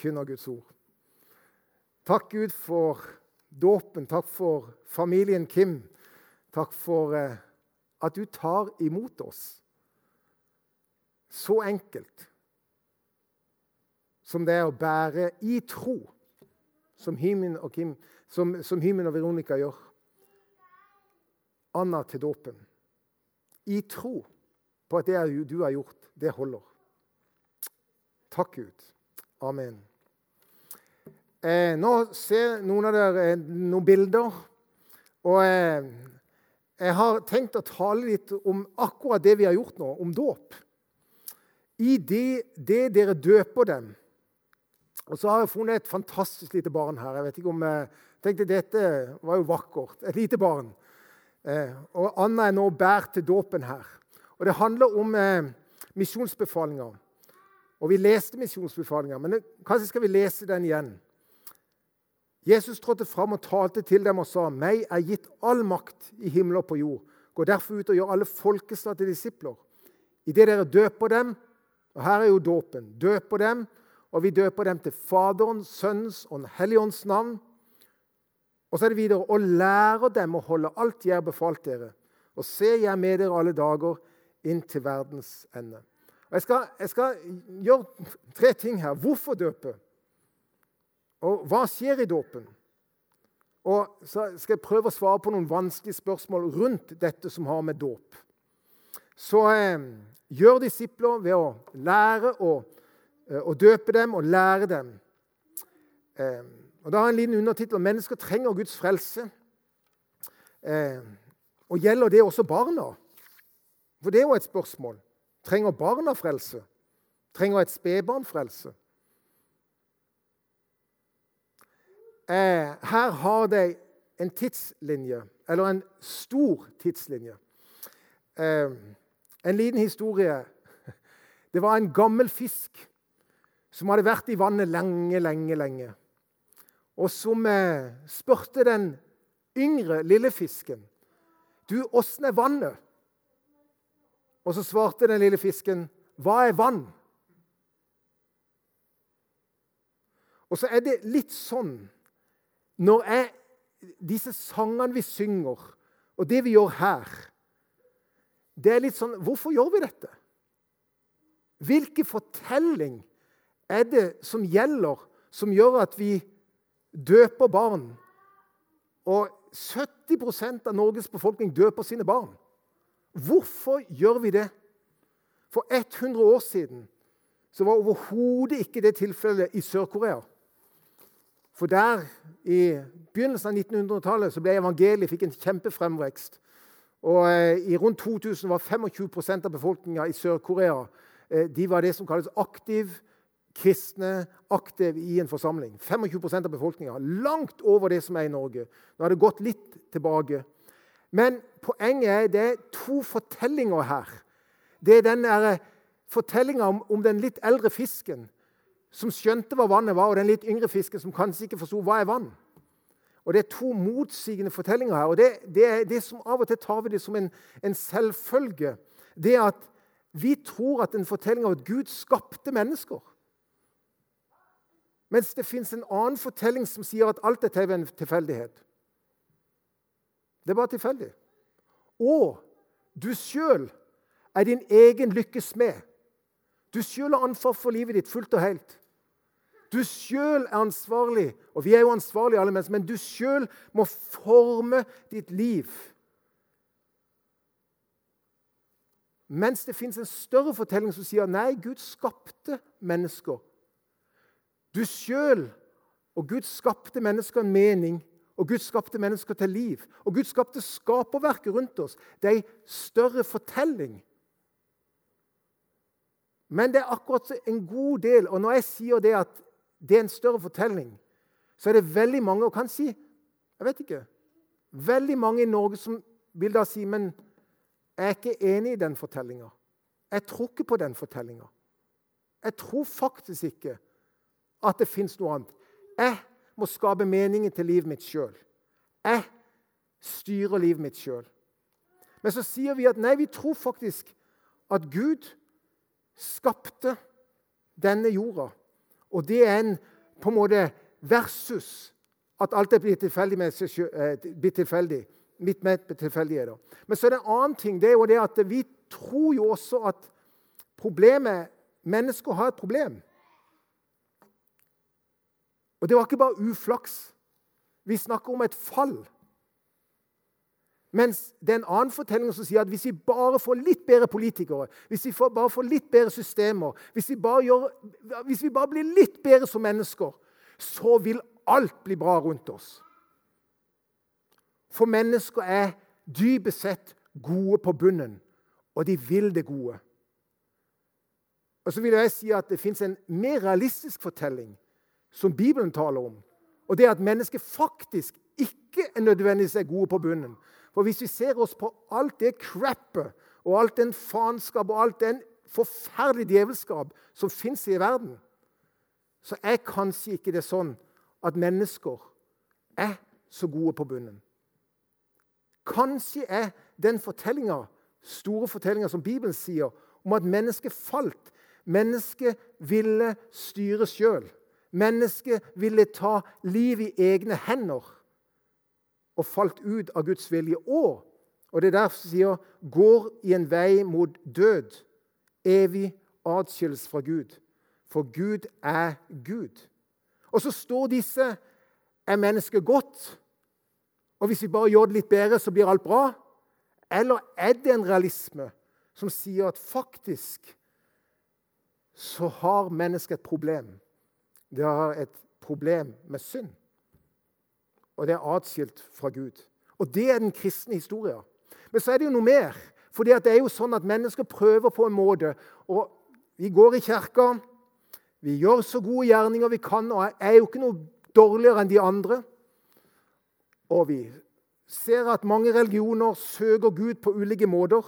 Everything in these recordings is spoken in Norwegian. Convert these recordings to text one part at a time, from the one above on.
forkynne Guds ord. Takk, Gud, for dåpen. Takk for familien Kim. Takk for eh, at du tar imot oss. Så enkelt som det er å bære i tro, som Hymen og, Kim, som, som Hymen og Veronica gjør. Anna til dåpen. I tro på at det du har gjort, det holder. Takk, Gud. Amen. Eh, nå ser noen av dere eh, noen bilder. Og eh, jeg har tenkt å tale litt om akkurat det vi har gjort nå, om dåp. I det, det dere døper dem. Og så har jeg funnet et fantastisk lite barn her. Jeg vet ikke om jeg eh, tenkte Dette var jo vakkert. Et lite barn. Eh, og Anna er nå båret til dåpen her. Og Det handler om eh, misjonsbefalinger. Og Vi leste misjonsbefalinger, men kanskje skal vi lese den igjen. Jesus trådte fram og talte til dem og sa.: Meg er gitt all makt i himmel og på jord. Gå derfor ut og gjør alle folkeslag til disipler. Idet dere døper dem Og her er jo dåpen. Døper dem og vi døper dem til Faderens, Sønnens og Den hellige ånds navn. Og så er det videre og lærer dem å holde alt jeg har befalt dere. Og se, jeg med dere alle dager inn til verdens ende. Og jeg skal, jeg skal gjøre tre ting her. Hvorfor døpe? Og hva skjer i dåpen? Og så skal jeg prøve å svare på noen vanskelige spørsmål rundt dette som har med dåp. Så eh, gjør disipler ved å lære å, å, døpe dem og lære dem. Eh, og Da har jeg en liten undertittel mennesker trenger Guds frelse. Eh, og Gjelder det også barna? For det er jo et spørsmål. Trenger barna frelse? Trenger et spedbarn frelse? Her har de en tidslinje, eller en stor tidslinje. En liten historie. Det var en gammel fisk som hadde vært i vannet lenge, lenge, lenge. Og som eh, spurte den yngre lille fisken Du, åssen er vannet? Og så svarte den lille fisken, Hva er vann? Og så er det litt sånn når jeg, disse sangene vi synger, og det vi gjør her Det er litt sånn Hvorfor gjør vi dette? Hvilken fortelling er det som gjelder, som gjør at vi døper barn? Og 70% av Norges befolkning døper sine barn. Hvorfor gjør vi det? For 100 år siden så var overhodet ikke det tilfellet i Sør-Korea. For der, i begynnelsen av 1900-tallet, så ble evangeliet fikk en kjempefremvekst. Og eh, I rundt 2000 var 25% av befolkninga i Sør-Korea eh, de var det som kalles aktiv kristne aktiv i en forsamling. 25% av befolkninga. Langt over det som er i Norge. Nå har det gått litt tilbake. Men poenget er det er to fortellinger her. Det er den fortellinga om, om, den litt eldre fisken som skjønte hva vannet var, og den litt yngre fisken som kanskje ikke forsto hva er vann. Og Det er to motsigende fortellinger her. og Det, det er det som Av og til tar vi det som en, en selvfølge. Det at vi tror at en fortelling av at Gud skapte mennesker mens det fins en annen fortelling som sier at alt er en tilfeldighet. Det er bare tilfeldig. Og du sjøl er din egen lykkes smed. Du sjøl har ansvar for livet ditt fullt og helt. Du sjøl er ansvarlig, og vi er jo ansvarlige alle mennesker, men du sjøl må forme ditt liv. Mens det fins en større fortelling som sier nei, Gud skapte mennesker du sjøl og Gud skapte mennesker en mening, og Gud skapte mennesker til liv. Og Gud skapte skaperverket rundt oss. Det er ei større fortelling. Men det er akkurat en god del Og når jeg sier det at det er en større fortelling, så er det veldig mange, og kan si jeg vet ikke, veldig mange i Norge som vil da si men jeg er ikke enig i den fortellinga. Jeg tror ikke på den fortellinga. Jeg tror faktisk ikke at det fins noe annet. Jeg må skape meningen til livet mitt sjøl. Jeg styrer livet mitt sjøl. Men så sier vi at nei, vi tror faktisk at Gud skapte denne jorda. Og det er en på en måte versus at alt er blitt tilfeldig. Med eh, blitt tilfeldig Mitt med tilfeldigheter. Men så er det en annen ting. det er jo det at Vi tror jo også at problemet Mennesker har et problem. Og det var ikke bare uflaks. Vi snakker om et fall. Mens det er en annen fortelling som sier at hvis vi bare får litt bedre politikere, hvis vi bare får litt bedre systemer, hvis vi, gjør, hvis vi bare blir litt bedre som mennesker, så vil alt bli bra rundt oss. For mennesker er dypest sett gode på bunnen, og de vil det gode. Og så vil jeg si at Det fins en mer realistisk fortelling som Bibelen taler om. Og det er at mennesket faktisk ikke nødvendigvis er gode på bunnen. For hvis vi ser oss på alt det crappet og alt den faenskap og alt den forferdelige djevelskap som fins i verden, så er kanskje ikke det sånn at mennesker er så gode på bunnen. Kanskje er den fortellinga, store fortellinga som Bibelen sier, om at mennesket falt. Mennesket ville styre sjøl. Mennesket ville ta liv i egne hender og falt ut av Guds vilje. òg. og det er derfor sier 'går i en vei mot død', evig atskillelse fra Gud. For Gud er Gud. Og så står disse Er mennesket godt? Og hvis vi bare gjør det litt bedre, så blir alt bra? Eller er det en realisme som sier at faktisk så har mennesket et problem? Det har et problem med synd. Og det er atskilt fra Gud. Og det er den kristne historien. Men så er det jo noe mer. For det er jo sånn at mennesker prøver på en måte. Og vi går i kirka, vi gjør så gode gjerninger vi kan, og er jo ikke noe dårligere enn de andre. Og vi ser at mange religioner søker Gud på ulike måter.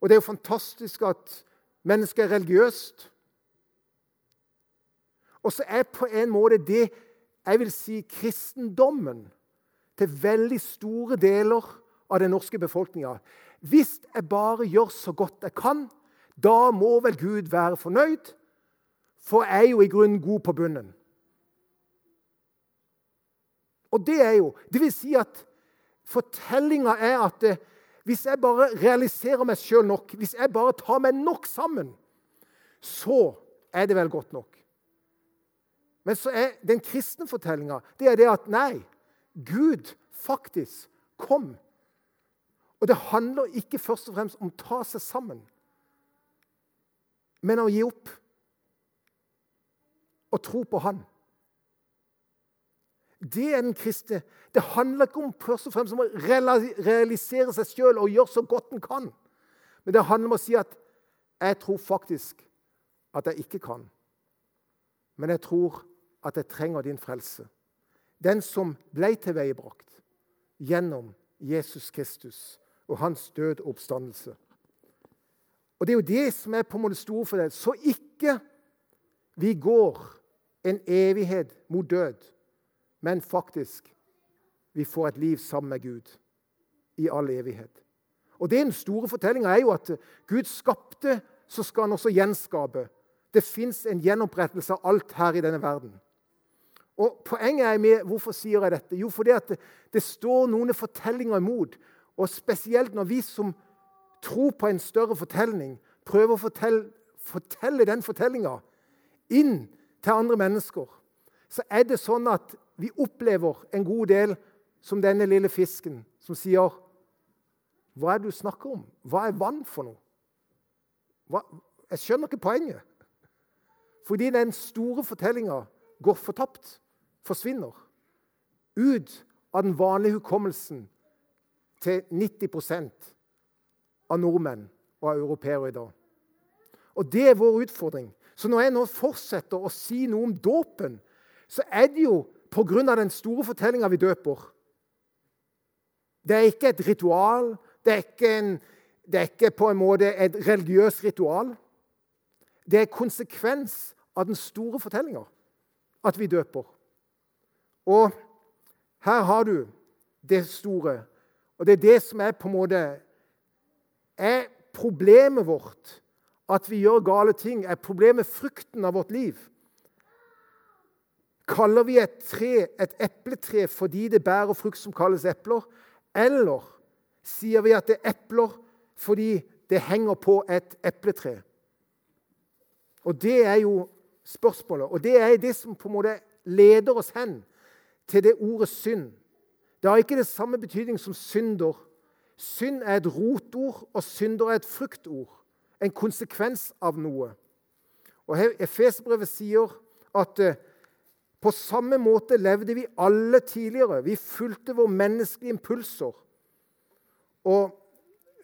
Og det er jo fantastisk at mennesket er religiøst. Og så er på en måte det jeg vil si kristendommen til veldig store deler av den norske befolkninga. Hvis jeg bare gjør så godt jeg kan, da må vel Gud være fornøyd, for jeg er jo i grunnen god på bunnen. Og det er jo Det vil si at fortellinga er at eh, hvis jeg bare realiserer meg sjøl nok, hvis jeg bare tar meg nok sammen, så er det vel godt nok. Men så er den kristne fortellinga det er det at nei, Gud faktisk kom. Og det handler ikke først og fremst om å ta seg sammen, men å gi opp og tro på Han. Det er den kristne. Det handler ikke om først og fremst om å realisere seg sjøl og gjøre så godt en kan. Men det handler om å si at 'jeg tror faktisk at jeg ikke kan'. Men jeg tror at jeg trenger din frelse. Den som ble tilveiebrakt gjennom Jesus Kristus og hans død og oppstandelse. Og Det er jo det som er på en måte store for deg. Så ikke vi går en evighet mot død men faktisk vi får et liv sammen med Gud i all evighet. Og det Den store fortellinga er jo at Gud skapte, så skal han også gjenskape. Det fins en gjenopprettelse av alt her i denne verden. Og Poenget er med, Hvorfor sier jeg dette? Jo, fordi det, det står noen fortellinger imot. Og spesielt når vi som tror på en større fortelling, prøver å fortelle, fortelle den fortellinga inn til andre mennesker, så er det sånn at vi opplever en god del som denne lille fisken som sier Hva er det du snakker om? Hva er vann for noe? Hva? Jeg skjønner ikke poenget. Fordi den store fortellinga går fortapt, forsvinner. Ut av den vanlige hukommelsen til 90 av nordmenn og av europeere i dag. Og Det er vår utfordring. Så når jeg nå fortsetter å si noe om dåpen, så er det jo pga. den store fortellinga vi døper. Det er ikke et ritual. Det er ikke, en, det er ikke på en måte et religiøst ritual. Det er konsekvens av den store fortellinga at vi døper. Og her har du det store. Og det er det som er på en måte Er problemet vårt at vi gjør gale ting? Er problemet frukten av vårt liv? Kaller vi et tre et epletre fordi det bærer frukt som kalles epler? Eller sier vi at det er epler fordi det henger på et epletre? Og Det er jo spørsmålet. Og det er det som på en måte leder oss hen til det ordet synd. Det har ikke det samme betydning som synder. Synd er et rotord, og synder er et fruktord. En konsekvens av noe. Og Efeserbrevet sier at eh, på samme måte levde vi alle tidligere. Vi fulgte våre menneskelige impulser. Og,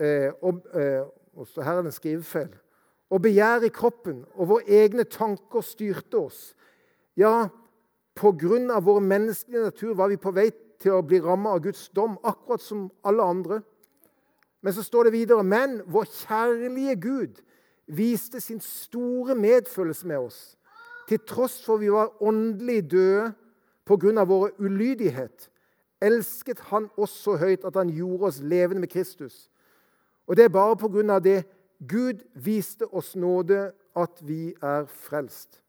eh, og, eh, og her er det en skrivefeil. Og begjær i kroppen og våre egne tanker styrte oss. Ja, av vår menneskelige natur var vi på vei til å bli rammet av Guds dom, akkurat som alle andre. Men så står det videre Men vår kjærlige Gud viste sin store medfølelse med oss. Til tross for vi var åndelig døde pga. vår ulydighet, elsket han oss så høyt at han gjorde oss levende med Kristus. Og det er bare pga. det Gud viste oss nåde at vi er frelst.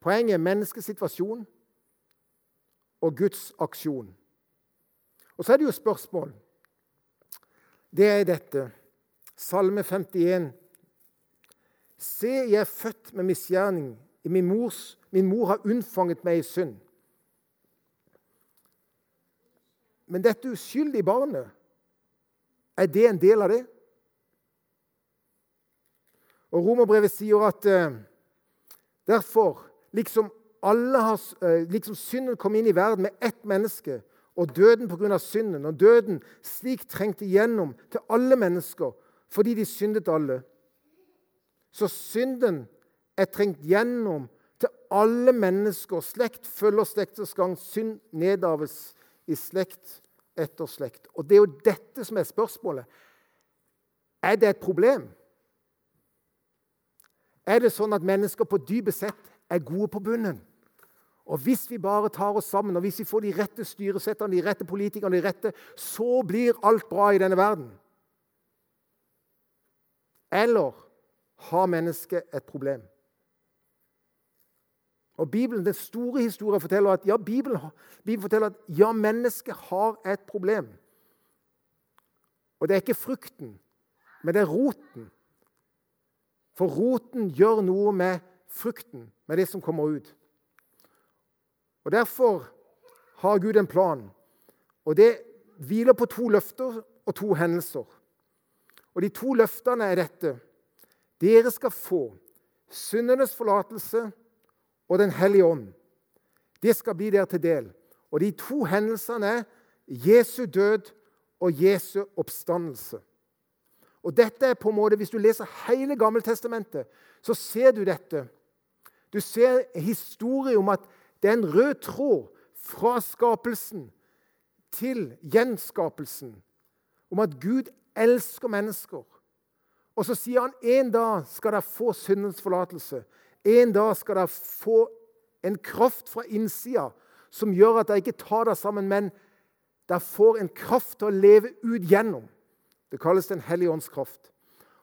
Poenget er menneskesituasjon og Guds aksjon. Og så er det jo spørsmål. Det er dette. Salme 51. Se, jeg er født med misgjerning. Min, mors, min mor har unnfanget meg i synd. Men dette uskyldige barnet, er det en del av det? Og Romerbrevet sier at eh, derfor, liksom, har, eh, liksom synden kom inn i verden med ett menneske, og døden pga. synden, og døden slik trengte igjennom til alle mennesker, fordi de syndet alle. Så synden er trengt gjennom til alle mennesker. Slekt følger slekters gang. Synd nedarves i slekt etter slekt. Og Det er jo dette som er spørsmålet. Er det et problem? Er det sånn at mennesker på dypet sett er gode på bunnen? Og Hvis vi bare tar oss sammen og hvis vi får de rette styresetterne, de rette politikerne, de rette, så blir alt bra i denne verden. Eller har mennesket et problem? Og Bibelen, Den store historien forteller at ja, Bibelen, Bibelen forteller at ja, mennesket har et problem. Og det er ikke frukten, men det er roten. For roten gjør noe med frukten, med det som kommer ut. Og Derfor har Gud en plan. Og det hviler på to løfter og to hendelser. Og De to løftene er dette. Dere skal få syndenes forlatelse og Den hellige ånd. Det skal bli dere til del. Og De to hendelsene er Jesu død og Jesu oppstandelse. Og dette er på en måte, Hvis du leser hele Gammeltestamentet, så ser du dette. Du ser historie om at det er en rød tråd fra skapelsen til gjenskapelsen. Om at Gud elsker mennesker. Og så sier han en dag skal dere få syndens forlatelse. En dag skal dere få en kraft fra innsida som gjør at dere ikke tar dere sammen, men dere får en kraft til å leve ut gjennom. Det kalles Den hellige ånds kraft.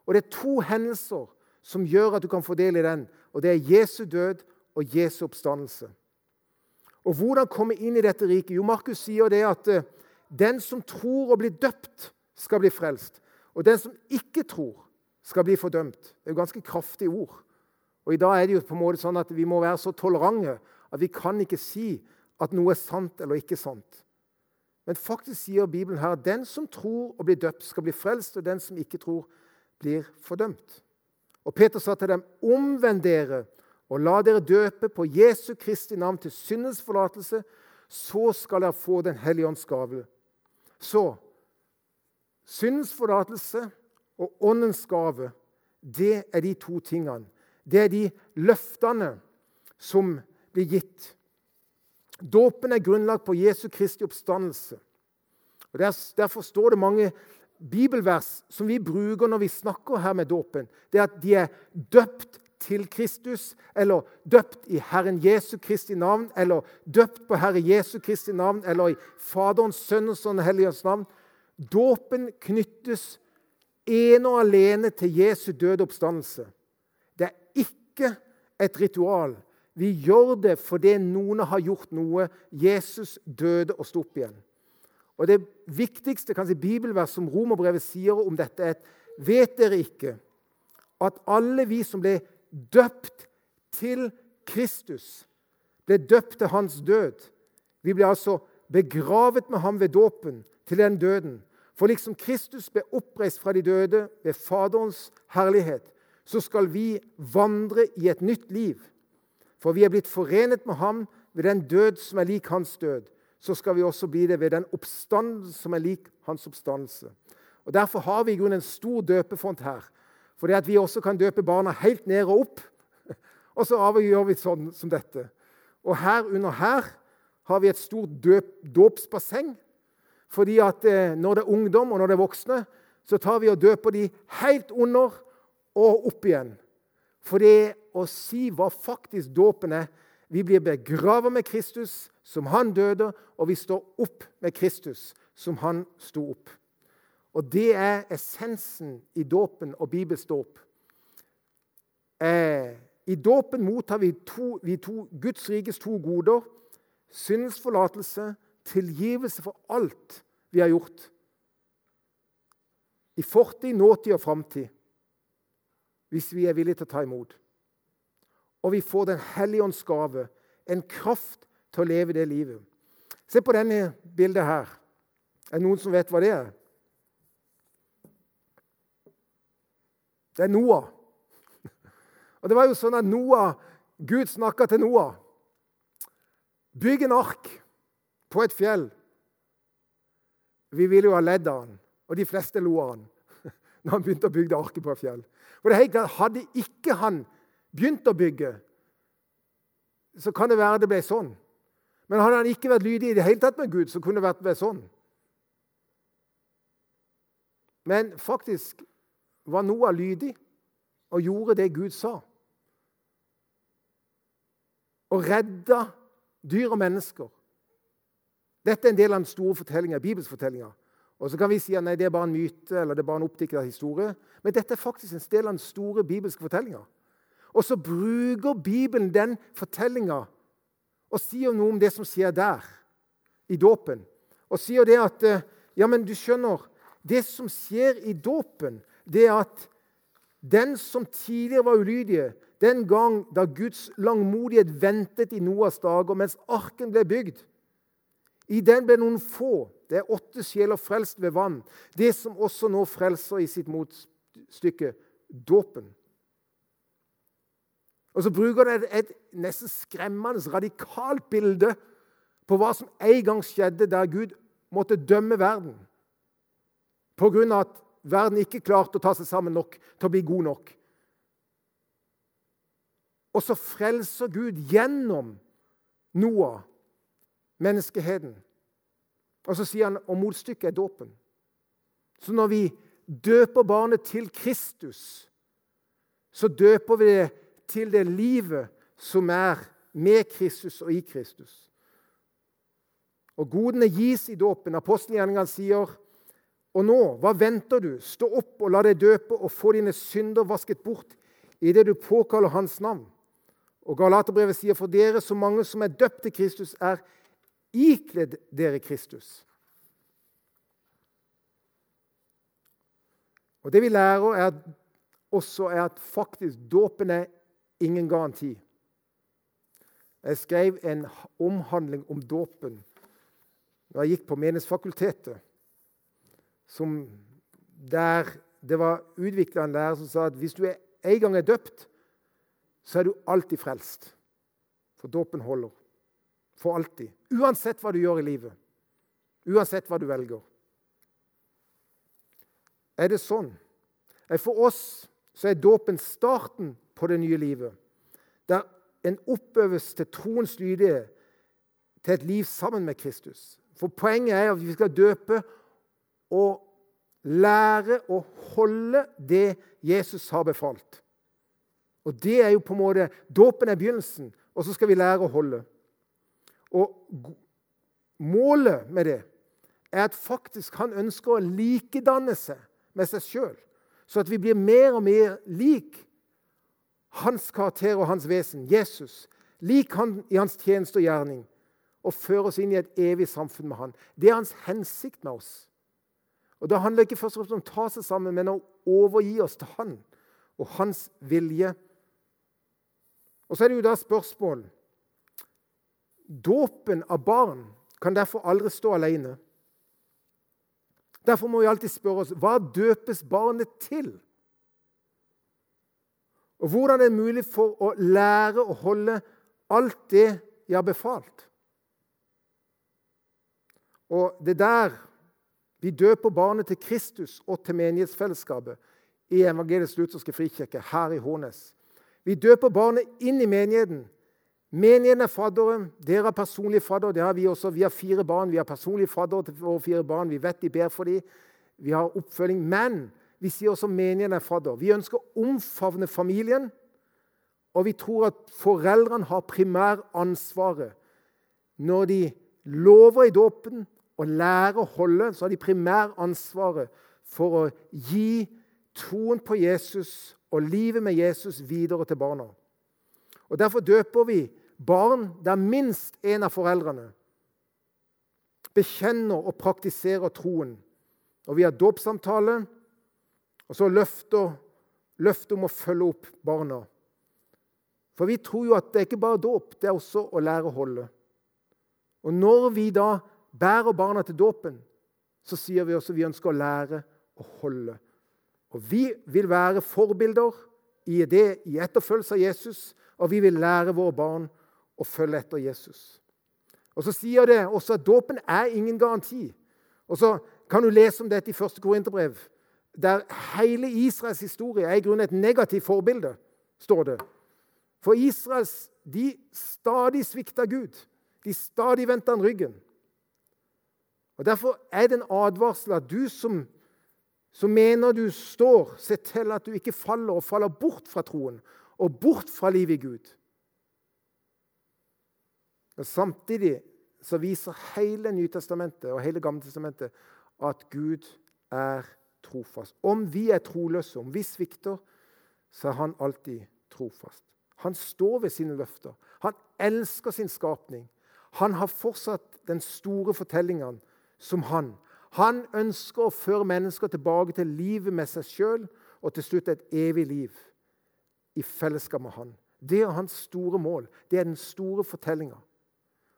Og Det er to hendelser som gjør at du kan få del i den. Og Det er Jesu død og Jesu oppstandelse. Og Hvordan komme inn i dette riket? Jo, Markus sier det at eh, den som tror og blir døpt, skal bli frelst. Og den som ikke tror, skal bli fordømt. Det er jo ganske kraftige ord. Og I dag er det jo på en måte sånn at vi må være så tolerante at vi kan ikke si at noe er sant eller ikke sant. Men faktisk sier Bibelen her at den som tror og blir døpt, skal bli frelst, og den som ikke tror, blir fordømt. Og Peter sa til dem, omvend dere og la dere døpe på Jesu Kristi navn til syndens forlatelse, så skal dere få Den hellige ånds gave. Så syndens forlatelse og åndens gave, det er de to tingene. Det er de løftene som blir gitt. Dåpen er grunnlagt på Jesu Kristi oppstandelse. Og Derfor står det mange bibelvers som vi bruker når vi snakker her med dåpen. Det er at de er døpt til Kristus, eller døpt i Herren Jesu Kristi navn, eller døpt på Herre Jesu Kristi navn, eller i Faderens, Sønnens og Den hellige navn. Dåpen knyttes ene og alene til Jesu døde oppstandelse. Det er ikke et ritual. Vi gjør det fordi noen har gjort noe. Jesus døde og sto opp igjen. Og Det viktigste kanskje bibelvers som Romerbrevet sier om dette, er vet dere ikke at alle vi som ble døpt til Kristus, ble døpt til hans død? Vi ble altså begravet med ham ved dåpen til den døden. For liksom Kristus ble oppreist fra de døde ved Faderens herlighet, så skal vi vandre i et nytt liv. For vi er blitt forenet med ham ved den død som er lik hans død. Så skal vi også bli det ved den oppstandelse som er lik hans oppstandelse. Og Derfor har vi i grunnen en stor døpefont her. Fordi at vi også kan døpe barna helt ned og opp. Og så gjør vi sånn som dette. Og her under her har vi et stort dåpsbasseng. Fordi at eh, når det er ungdom og når det er voksne, så tar vi og døper de helt under og opp igjen. For det å si hva faktisk dåpen er Vi blir begravet med Kristus som han døde, og vi står opp med Kristus som han sto opp. Og Det er essensen i dåpen og Bibels dåp. Eh, I dåpen mottar vi, to, vi to, Guds rikes to goder. Syndens forlatelse, tilgivelse for alt vi har gjort. I fortid, nåtid og framtid. Hvis vi er villige til å ta imot. Og vi får Den hellige ånds gave, en kraft til å leve det livet. Se på denne bildet her. Er det noen som vet hva det er? Det er Noah. Og det var jo sånn at Noah, Gud snakka til Noah. Bygg en ark på et fjell. Vi ville jo ha ledd av han, og de fleste lo av han når han begynte å bygge arket på et fjell. For det er helt klart, Hadde ikke han begynt å bygge, så kan det være det ble sånn. Men hadde han ikke vært lydig i det hele tatt med Gud, så kunne det vært sånn. Men faktisk var Noah lydig og gjorde det Gud sa. Og redda dyr og mennesker. Dette er en del av den store fortellinga, Bibels fortellinga. Og så kan vi si at nei, det er bare en myte eller det er bare en oppdikta historie. Men dette er faktisk en del av den store bibelske fortellinga. Og så bruker Bibelen den fortellinga og sier noe om det som skjer der, i dåpen. Og sier det at Ja, men du skjønner, det som skjer i dåpen, det er at den som tidligere var ulydige, den gang da Guds langmodighet ventet i Noas dager mens arken ble bygd I den ble noen få, det er åtte sjeler, frelst ved vann. Det som også nå frelser i sitt motstykke dåpen. Og så bruker han et nesten skremmende, radikalt bilde på hva som en gang skjedde der Gud måtte dømme verden av at verden ikke klarte å ta seg sammen nok til å bli god nok. Og så frelser Gud gjennom Noah menneskeheten. Og så sier han og motstykket er dåpen. Så når vi døper barnet til Kristus, så døper vi det til det livet som er med Kristus og i Kristus. Og godene gis i dåpen. Apostelgjerningene sier og nå, hva venter du? Stå opp og la deg døpe og få dine synder vasket bort idet du påkaller Hans navn. Og Galaterbrevet sier for dere, så mange som er døpt til Kristus, er ikledd dere Kristus. Og Det vi lærer, er også er at faktisk dåpen er ingen garanti. Jeg skrev en omhandling om dåpen da jeg gikk på Menighetsfakultetet. Der det var utvikla en lærer som sa at hvis du er en gang er døpt, så er du alltid frelst. For dåpen holder. For alltid. Uansett hva du gjør i livet. Uansett hva du velger. Er det sånn? For oss så er dåpen starten på det nye livet. Der en oppøves til troens lydighet, til et liv sammen med Kristus. For Poenget er at vi skal døpe og lære å holde det Jesus har befalt. Og det er jo på en måte, Dåpen er begynnelsen, og så skal vi lære å holde. Og Målet med det er at faktisk han ønsker å likedanne seg med seg sjøl, så at vi blir mer og mer lik hans karakter og hans vesen, Jesus, Lik han i hans tjeneste og gjerning. Og føre oss inn i et evig samfunn med han. Det er hans hensikt med oss. Og Det handler ikke først og fremst om å ta seg sammen, men å overgi oss til han og hans vilje. Og Så er det jo da spørsmål Dåpen av barn kan derfor aldri stå alene. Derfor må vi alltid spørre oss hva døpes barnet til? Og hvordan er det mulig for å lære å holde alt det jeg har befalt? Og det der vi døper barnet til Kristus og til menighetsfellesskapet i Evangeliets lutherske frikirke her i Hånes. Vi døper barnet inn i menigheten. Menigheten er faddere. Dere har personlig fadder. Det har vi også. Vi har fire barn. Vi har personlig fadder til våre fire barn. Vi vet de ber for dem. Vi har oppfølging. Men vi sier også menigheten er fadder. Vi ønsker å omfavne familien. Og vi tror at foreldrene har primæransvaret når de lover i dåpen og lærer å holde, så har de primæransvaret for å gi troen på Jesus og livet med Jesus videre til barna. Og Derfor døper vi barn der minst en av foreldrene bekjenner og praktiserer troen. Og vi har dåpssamtale, og så løfter, løftet om å følge opp barna. For vi tror jo at det er ikke bare dåp, det er også å lære å holde. Og når vi da bærer barna til dåpen, så sier vi også at vi ønsker å lære å holde. Og vi vil være forbilder i det i etterfølgelse av Jesus, og vi vil lære våre barn å følge etter Jesus. Og Så sier det også at dåpen er ingen garanti. Og Så kan du lese om dette i 1. Korinterbrev, der hele Israels historie er i grunnen et negativt forbilde, står det. For Israels de stadig svikta Gud. De stadig vendte han ryggen. Og Derfor er det en advarsel at du som, som mener du står, se til at du ikke faller og faller bort fra troen og bort fra livet i Gud. Men Samtidig så viser hele Nytestamentet og hele Gammeltestamentet at Gud er trofast. Om vi er troløse, om vi svikter, så er han alltid trofast. Han står ved sine løfter. Han elsker sin skapning. Han har fortsatt den store fortellingen som han. Han ønsker å føre mennesker tilbake til livet med seg sjøl og til slutt et evig liv i fellesskap med han. Det er hans store mål. Det er den store fortellinga.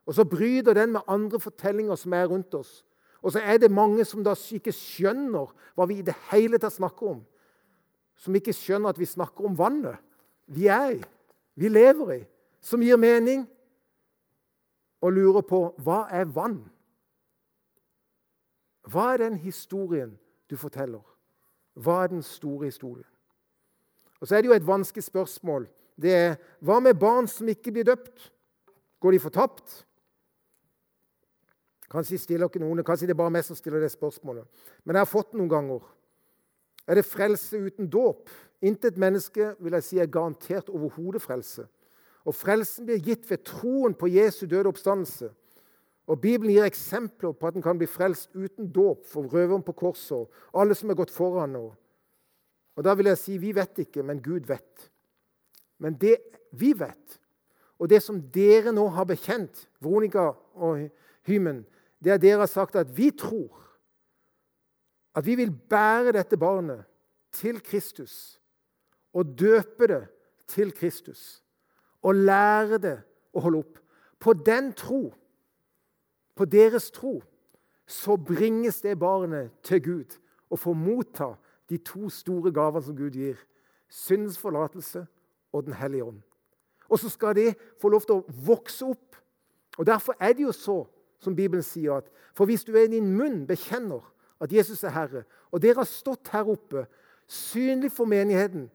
Og så bryter den med andre fortellinger som er rundt oss. Og så er det mange som da ikke skjønner hva vi i det hele tatt snakker om. Som ikke skjønner at vi snakker om vannet vi er i, vi lever i. Som gir mening, og lurer på hva er vann? Hva er den historien du forteller? Hva er den store historien? Og Så er det jo et vanskelig spørsmål. Det er hva med barn som ikke blir døpt? Går de fortapt? Kanskje noen, kanskje det er bare meg som stiller det spørsmålet. Men jeg har fått noen ganger. Er det frelse uten dåp? Intet menneske vil jeg si er garantert overhodet frelse. Og Frelsen blir gitt ved troen på Jesu døde oppstandelse. Og Bibelen gir eksempler på at en kan bli frelst uten dåp for røveren på korset og alle som er gått foran. Og, og Da vil jeg si vi vet ikke, men Gud vet. Men det vi vet, og det som dere nå har bekjent, Veronica og Hymen, det er dere har sagt at vi tror at vi vil bære dette barnet til Kristus og døpe det til Kristus og lære det å holde opp. På den tro, på deres tro, så bringes det barnet til Gud og får motta de to store gavene som Gud gir. Syndens forlatelse og Den hellige ånd. Og så skal de få lov til å vokse opp. Og Derfor er det jo så som Bibelen sier. at For hvis du i din munn bekjenner at Jesus er Herre, og dere har stått her oppe, synlig for menigheten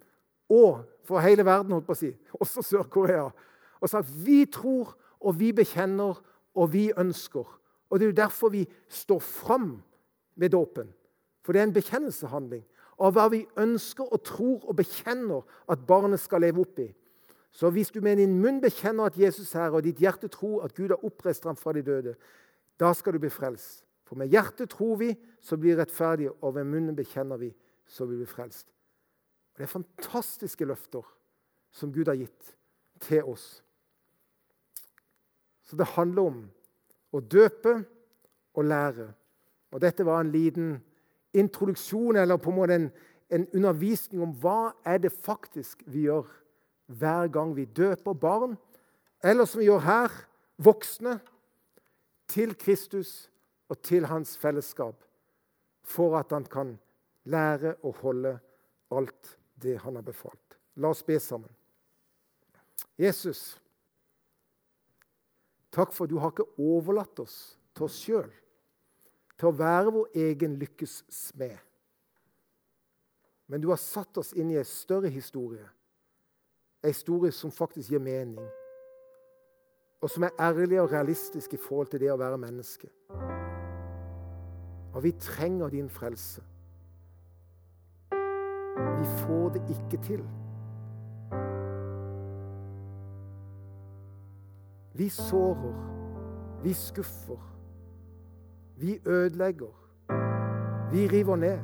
og for hele verden, holdt på å si, også Sør-Korea, og sagt vi tror, og vi bekjenner, og vi ønsker. Og Det er jo derfor vi står fram med dåpen. For det er en bekjennelseshandling av hva vi ønsker og tror og bekjenner at barnet skal leve opp i. Så hvis du med din munn bekjenner at Jesus er og ditt hjerte tror at Gud har oppreist ham fra de døde, da skal du bli frelst. For med hjertet tror vi, så blir vi rettferdige, og ved munnen bekjenner vi, så blir vi frelst. Og Det er fantastiske løfter som Gud har gitt til oss. Så det handler om å døpe og lære. Og Dette var en liten introduksjon, eller på en måte en, en undervisning om hva er det faktisk vi gjør hver gang vi døper barn, eller som vi gjør her, voksne, til Kristus og til hans fellesskap, for at han kan lære å holde alt det han har befalt. La oss be sammen. Jesus, takk for at du har ikke overlatt oss til oss sjøl, til å være vår egen lykkes smed. Men du har satt oss inn i en større historie, en historie som faktisk gir mening, og som er ærlig og realistisk i forhold til det å være menneske. Og vi trenger din frelse. Vi får det ikke til. Vi sårer, vi skuffer, vi ødelegger, vi river ned.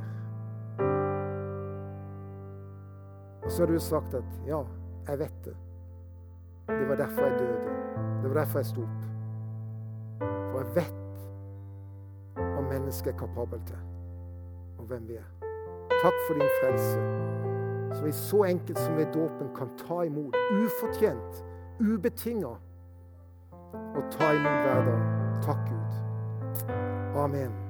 Og så har du sagt at 'ja, jeg vet det'. Det var derfor jeg døde. Det var derfor jeg sto opp. For jeg vet hva mennesket er kapabel til, og hvem vi er. Takk for din frelse, som vi så enkelt som ved dåpen kan ta imot. Ufortjent, ubetinga. Og ta imot hver dag. Takk, Gud. Amen.